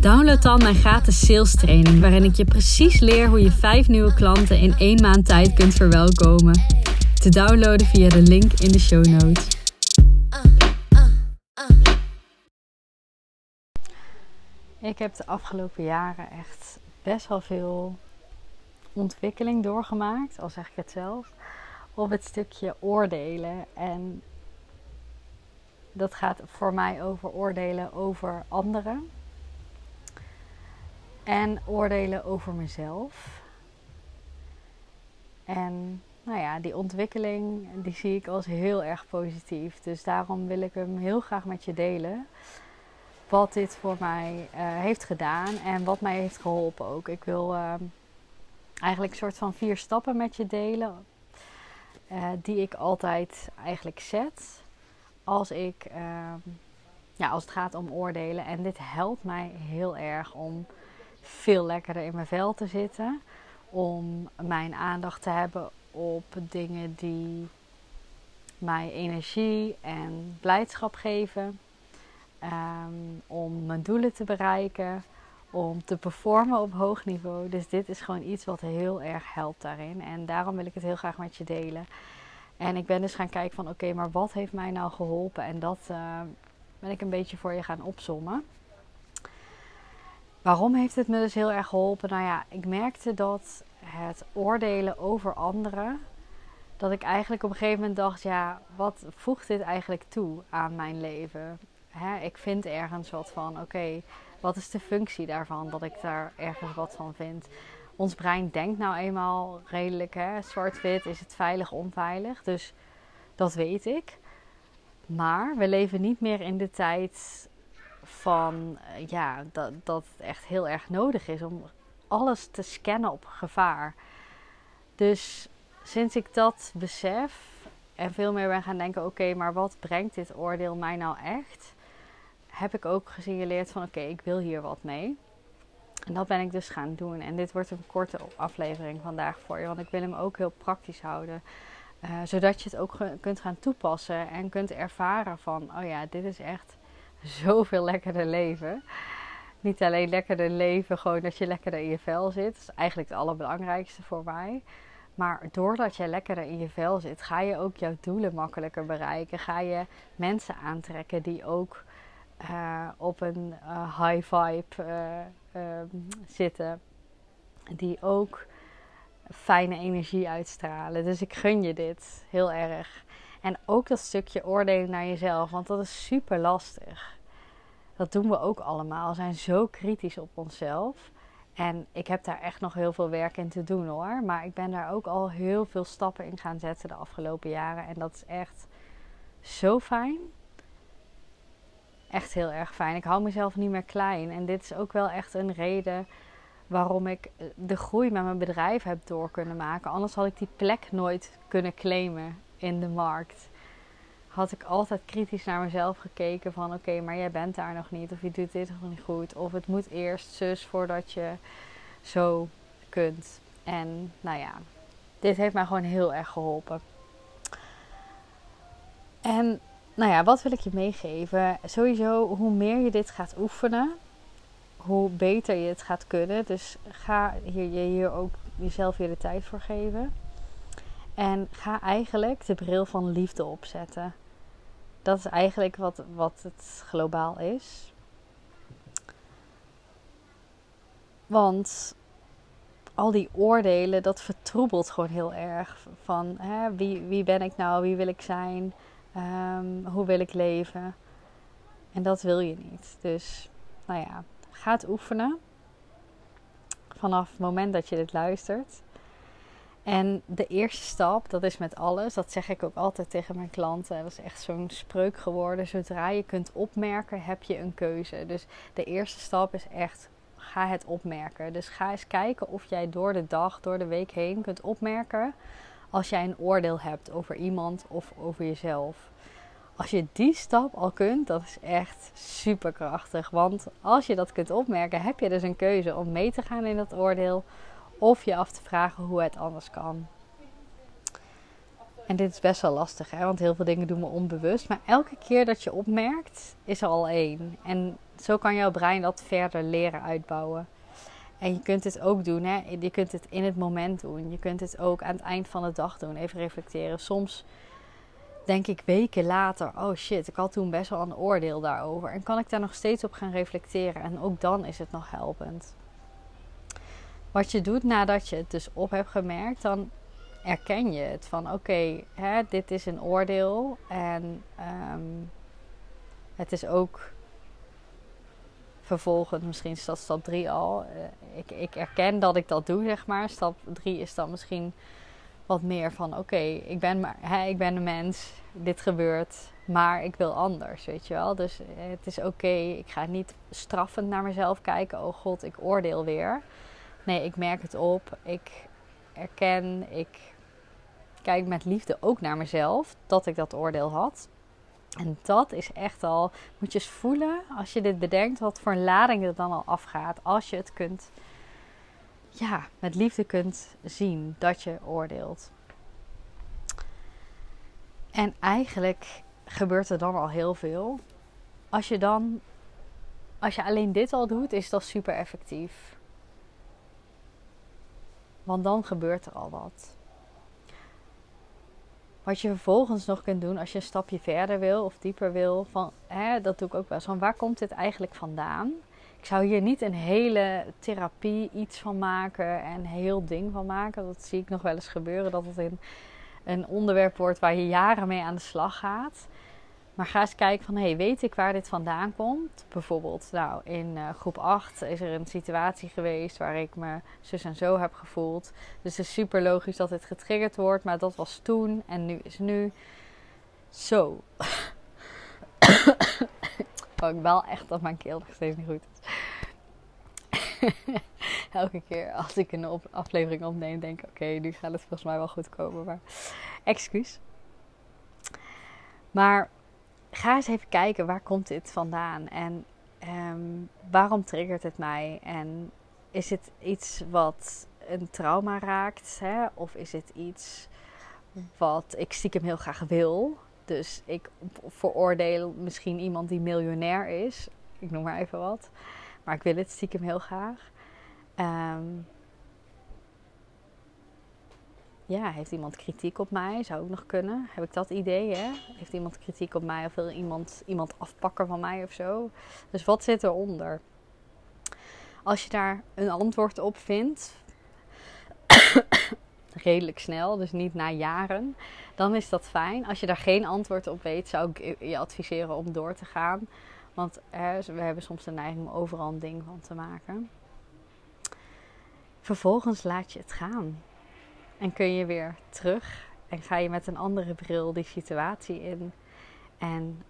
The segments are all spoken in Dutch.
download dan mijn gratis sales training, waarin ik je precies leer hoe je vijf nieuwe klanten in één maand tijd kunt verwelkomen. Te downloaden via de link in de show notes. Ik heb de afgelopen jaren echt best wel veel ontwikkeling doorgemaakt, al zeg ik het zelf, op het stukje oordelen. En dat gaat voor mij over oordelen over anderen en oordelen over mezelf. En nou ja, die ontwikkeling die zie ik als heel erg positief. Dus daarom wil ik hem heel graag met je delen. Wat dit voor mij uh, heeft gedaan en wat mij heeft geholpen ook. Ik wil uh, eigenlijk een soort van vier stappen met je delen. Uh, die ik altijd eigenlijk zet als, ik, ehm, ja, als het gaat om oordelen. En dit helpt mij heel erg om veel lekkerder in mijn vel te zitten. Om mijn aandacht te hebben op dingen die mij energie en blijdschap geven. Um, om mijn doelen te bereiken. Om te performen op hoog niveau. Dus dit is gewoon iets wat heel erg helpt daarin. En daarom wil ik het heel graag met je delen. En ik ben dus gaan kijken van oké, maar wat heeft mij nou geholpen? En dat uh, ben ik een beetje voor je gaan opzommen. Waarom heeft het me dus heel erg geholpen? Nou ja, ik merkte dat het oordelen over anderen, dat ik eigenlijk op een gegeven moment dacht, ja, wat voegt dit eigenlijk toe aan mijn leven? Hè, ik vind ergens wat van, oké, wat is de functie daarvan dat ik daar ergens wat van vind? Ons brein denkt nou eenmaal redelijk, zwart-wit, is het veilig, onveilig? Dus dat weet ik. Maar we leven niet meer in de tijd van eh, ja, dat, dat het echt heel erg nodig is om alles te scannen op gevaar. Dus sinds ik dat besef en veel meer ben gaan denken: oké, maar wat brengt dit oordeel mij nou echt? Heb ik ook gesignaleerd van: oké, ik wil hier wat mee. En dat ben ik dus gaan doen. En dit wordt een korte aflevering vandaag voor je, want ik wil hem ook heel praktisch houden. Uh, zodat je het ook kunt gaan toepassen en kunt ervaren van: oh ja, dit is echt zoveel lekkerder leven. Niet alleen lekkerder leven, gewoon dat je lekkerder in je vel zit. Dat is eigenlijk het allerbelangrijkste voor mij. Maar doordat je lekkerder in je vel zit, ga je ook jouw doelen makkelijker bereiken. Ga je mensen aantrekken die ook uh, op een uh, high vibe uh, zitten. Die ook fijne energie uitstralen. Dus ik gun je dit heel erg. En ook dat stukje oordelen naar jezelf, want dat is super lastig. Dat doen we ook allemaal. We zijn zo kritisch op onszelf. En ik heb daar echt nog heel veel werk in te doen hoor. Maar ik ben daar ook al heel veel stappen in gaan zetten de afgelopen jaren. En dat is echt zo fijn. Echt heel erg fijn. Ik hou mezelf niet meer klein. En dit is ook wel echt een reden waarom ik de groei met mijn bedrijf heb door kunnen maken. Anders had ik die plek nooit kunnen claimen in de markt, had ik altijd kritisch naar mezelf gekeken van oké, maar jij bent daar nog niet of je doet dit nog niet goed of het moet eerst zus voordat je zo kunt. En nou ja, dit heeft mij gewoon heel erg geholpen. En nou ja, wat wil ik je meegeven? Sowieso, hoe meer je dit gaat oefenen, hoe beter je het gaat kunnen. Dus ga hier, je hier ook jezelf weer de tijd voor geven. En ga eigenlijk de bril van liefde opzetten. Dat is eigenlijk wat, wat het globaal is. Want al die oordelen, dat vertroebelt gewoon heel erg. Van hè, wie, wie ben ik nou, wie wil ik zijn, um, hoe wil ik leven. En dat wil je niet. Dus nou ja, ga het oefenen. Vanaf het moment dat je dit luistert. En de eerste stap, dat is met alles, dat zeg ik ook altijd tegen mijn klanten. Dat is echt zo'n spreuk geworden. Zodra je kunt opmerken, heb je een keuze. Dus de eerste stap is echt, ga het opmerken. Dus ga eens kijken of jij door de dag, door de week heen kunt opmerken als jij een oordeel hebt over iemand of over jezelf. Als je die stap al kunt, dat is echt super krachtig. Want als je dat kunt opmerken, heb je dus een keuze om mee te gaan in dat oordeel of je af te vragen hoe het anders kan. En dit is best wel lastig, hè? want heel veel dingen doen we onbewust. Maar elke keer dat je opmerkt, is er al één. En zo kan jouw brein dat verder leren uitbouwen. En je kunt het ook doen, hè? je kunt het in het moment doen. Je kunt het ook aan het eind van de dag doen, even reflecteren. Soms denk ik weken later, oh shit, ik had toen best wel een oordeel daarover. En kan ik daar nog steeds op gaan reflecteren. En ook dan is het nog helpend. Wat je doet nadat je het dus op hebt gemerkt, dan erken je het van oké, dit is een oordeel en ehm, het is ook vervolgens, misschien is dat stap 3 al. Uh, ik, ik erken dat ik dat doe, zeg maar. Stap 3 is dan misschien wat meer van oké, ik ben maar, ik ben een mens, dit gebeurt, maar ik wil anders, weet je wel. Dus het is oké, ik ga niet straffend naar mezelf kijken. Oh god, ik oordeel weer. Nee, ik merk het op. Ik erken, ik kijk met liefde ook naar mezelf dat ik dat oordeel had. En dat is echt al, moet je eens voelen als je dit bedenkt, wat voor lading er dan al afgaat. Als je het kunt, ja, met liefde kunt zien dat je oordeelt. En eigenlijk gebeurt er dan al heel veel. Als je dan, als je alleen dit al doet, is dat super effectief. Want dan gebeurt er al wat. Wat je vervolgens nog kunt doen als je een stapje verder wil of dieper wil, van, hè, dat doe ik ook wel. Van waar komt dit eigenlijk vandaan? Ik zou hier niet een hele therapie iets van maken en heel ding van maken. Dat zie ik nog wel eens gebeuren, dat het een, een onderwerp wordt waar je jaren mee aan de slag gaat. Maar ga eens kijken van, hey, weet ik waar dit vandaan komt? Bijvoorbeeld, nou, in uh, groep 8 is er een situatie geweest waar ik me zus en zo heb gevoeld. Dus het is super logisch dat het getriggerd wordt, maar dat was toen en nu is nu zo. oh, bel echt dat mijn keel nog steeds niet goed is. Elke keer als ik een aflevering opneem, denk ik: oké, nu gaat het volgens mij wel goed komen. Maar excuus. Maar ga eens even kijken waar komt dit vandaan en um, waarom triggert het mij en is het iets wat een trauma raakt hè? of is het iets wat ik stiekem heel graag wil. Dus ik veroordeel misschien iemand die miljonair is. Ik noem maar even wat. Maar ik wil het stiekem heel graag. Um, ja, heeft iemand kritiek op mij? Zou ook nog kunnen. Heb ik dat idee, hè? Heeft iemand kritiek op mij of wil iemand, iemand afpakken van mij of zo? Dus wat zit eronder? Als je daar een antwoord op vindt, redelijk snel, dus niet na jaren, dan is dat fijn. Als je daar geen antwoord op weet, zou ik je adviseren om door te gaan. Want hè, we hebben soms de neiging om overal een ding van te maken. Vervolgens laat je het gaan. En kun je weer terug en ga je met een andere bril die situatie in. En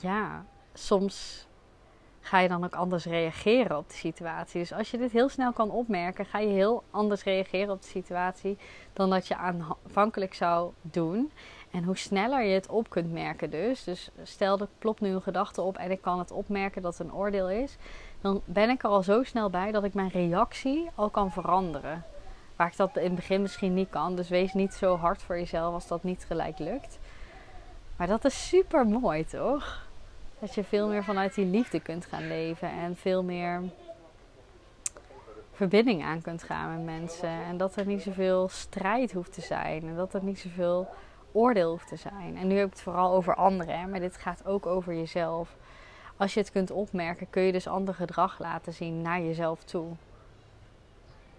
ja, soms ga je dan ook anders reageren op de situatie. Dus als je dit heel snel kan opmerken, ga je heel anders reageren op de situatie dan dat je aanvankelijk zou doen. En hoe sneller je het op kunt merken dus. Dus stel er plopt nu een gedachte op en ik kan het opmerken dat het een oordeel is. Dan ben ik er al zo snel bij dat ik mijn reactie al kan veranderen. Waar ik dat in het begin misschien niet kan. Dus wees niet zo hard voor jezelf als dat niet gelijk lukt. Maar dat is super mooi, toch? Dat je veel meer vanuit die liefde kunt gaan leven. En veel meer verbinding aan kunt gaan met mensen. En dat er niet zoveel strijd hoeft te zijn. En dat er niet zoveel oordeel hoeft te zijn. En nu heb ik het vooral over anderen. Maar dit gaat ook over jezelf. Als je het kunt opmerken, kun je dus ander gedrag laten zien naar jezelf toe.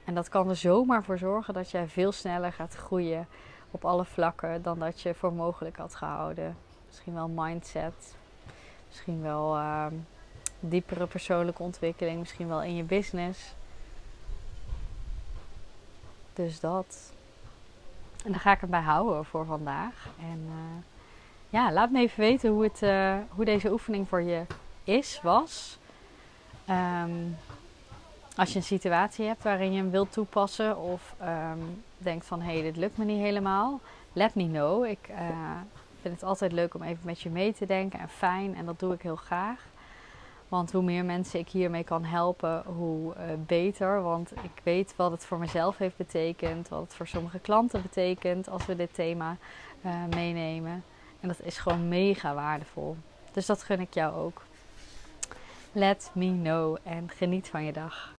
En dat kan er zomaar voor zorgen dat jij veel sneller gaat groeien op alle vlakken dan dat je voor mogelijk had gehouden. Misschien wel mindset, misschien wel uh, diepere persoonlijke ontwikkeling, misschien wel in je business. Dus dat. En daar ga ik het bij houden voor vandaag. En uh, ja, laat me even weten hoe, het, uh, hoe deze oefening voor je is, was. Um, als je een situatie hebt waarin je hem wilt toepassen of um, denkt van hé, hey, dit lukt me niet helemaal, let me know. Ik uh, vind het altijd leuk om even met je mee te denken en fijn en dat doe ik heel graag. Want hoe meer mensen ik hiermee kan helpen, hoe uh, beter. Want ik weet wat het voor mezelf heeft betekend, wat het voor sommige klanten betekent als we dit thema uh, meenemen. En dat is gewoon mega waardevol. Dus dat gun ik jou ook. Let me know en geniet van je dag.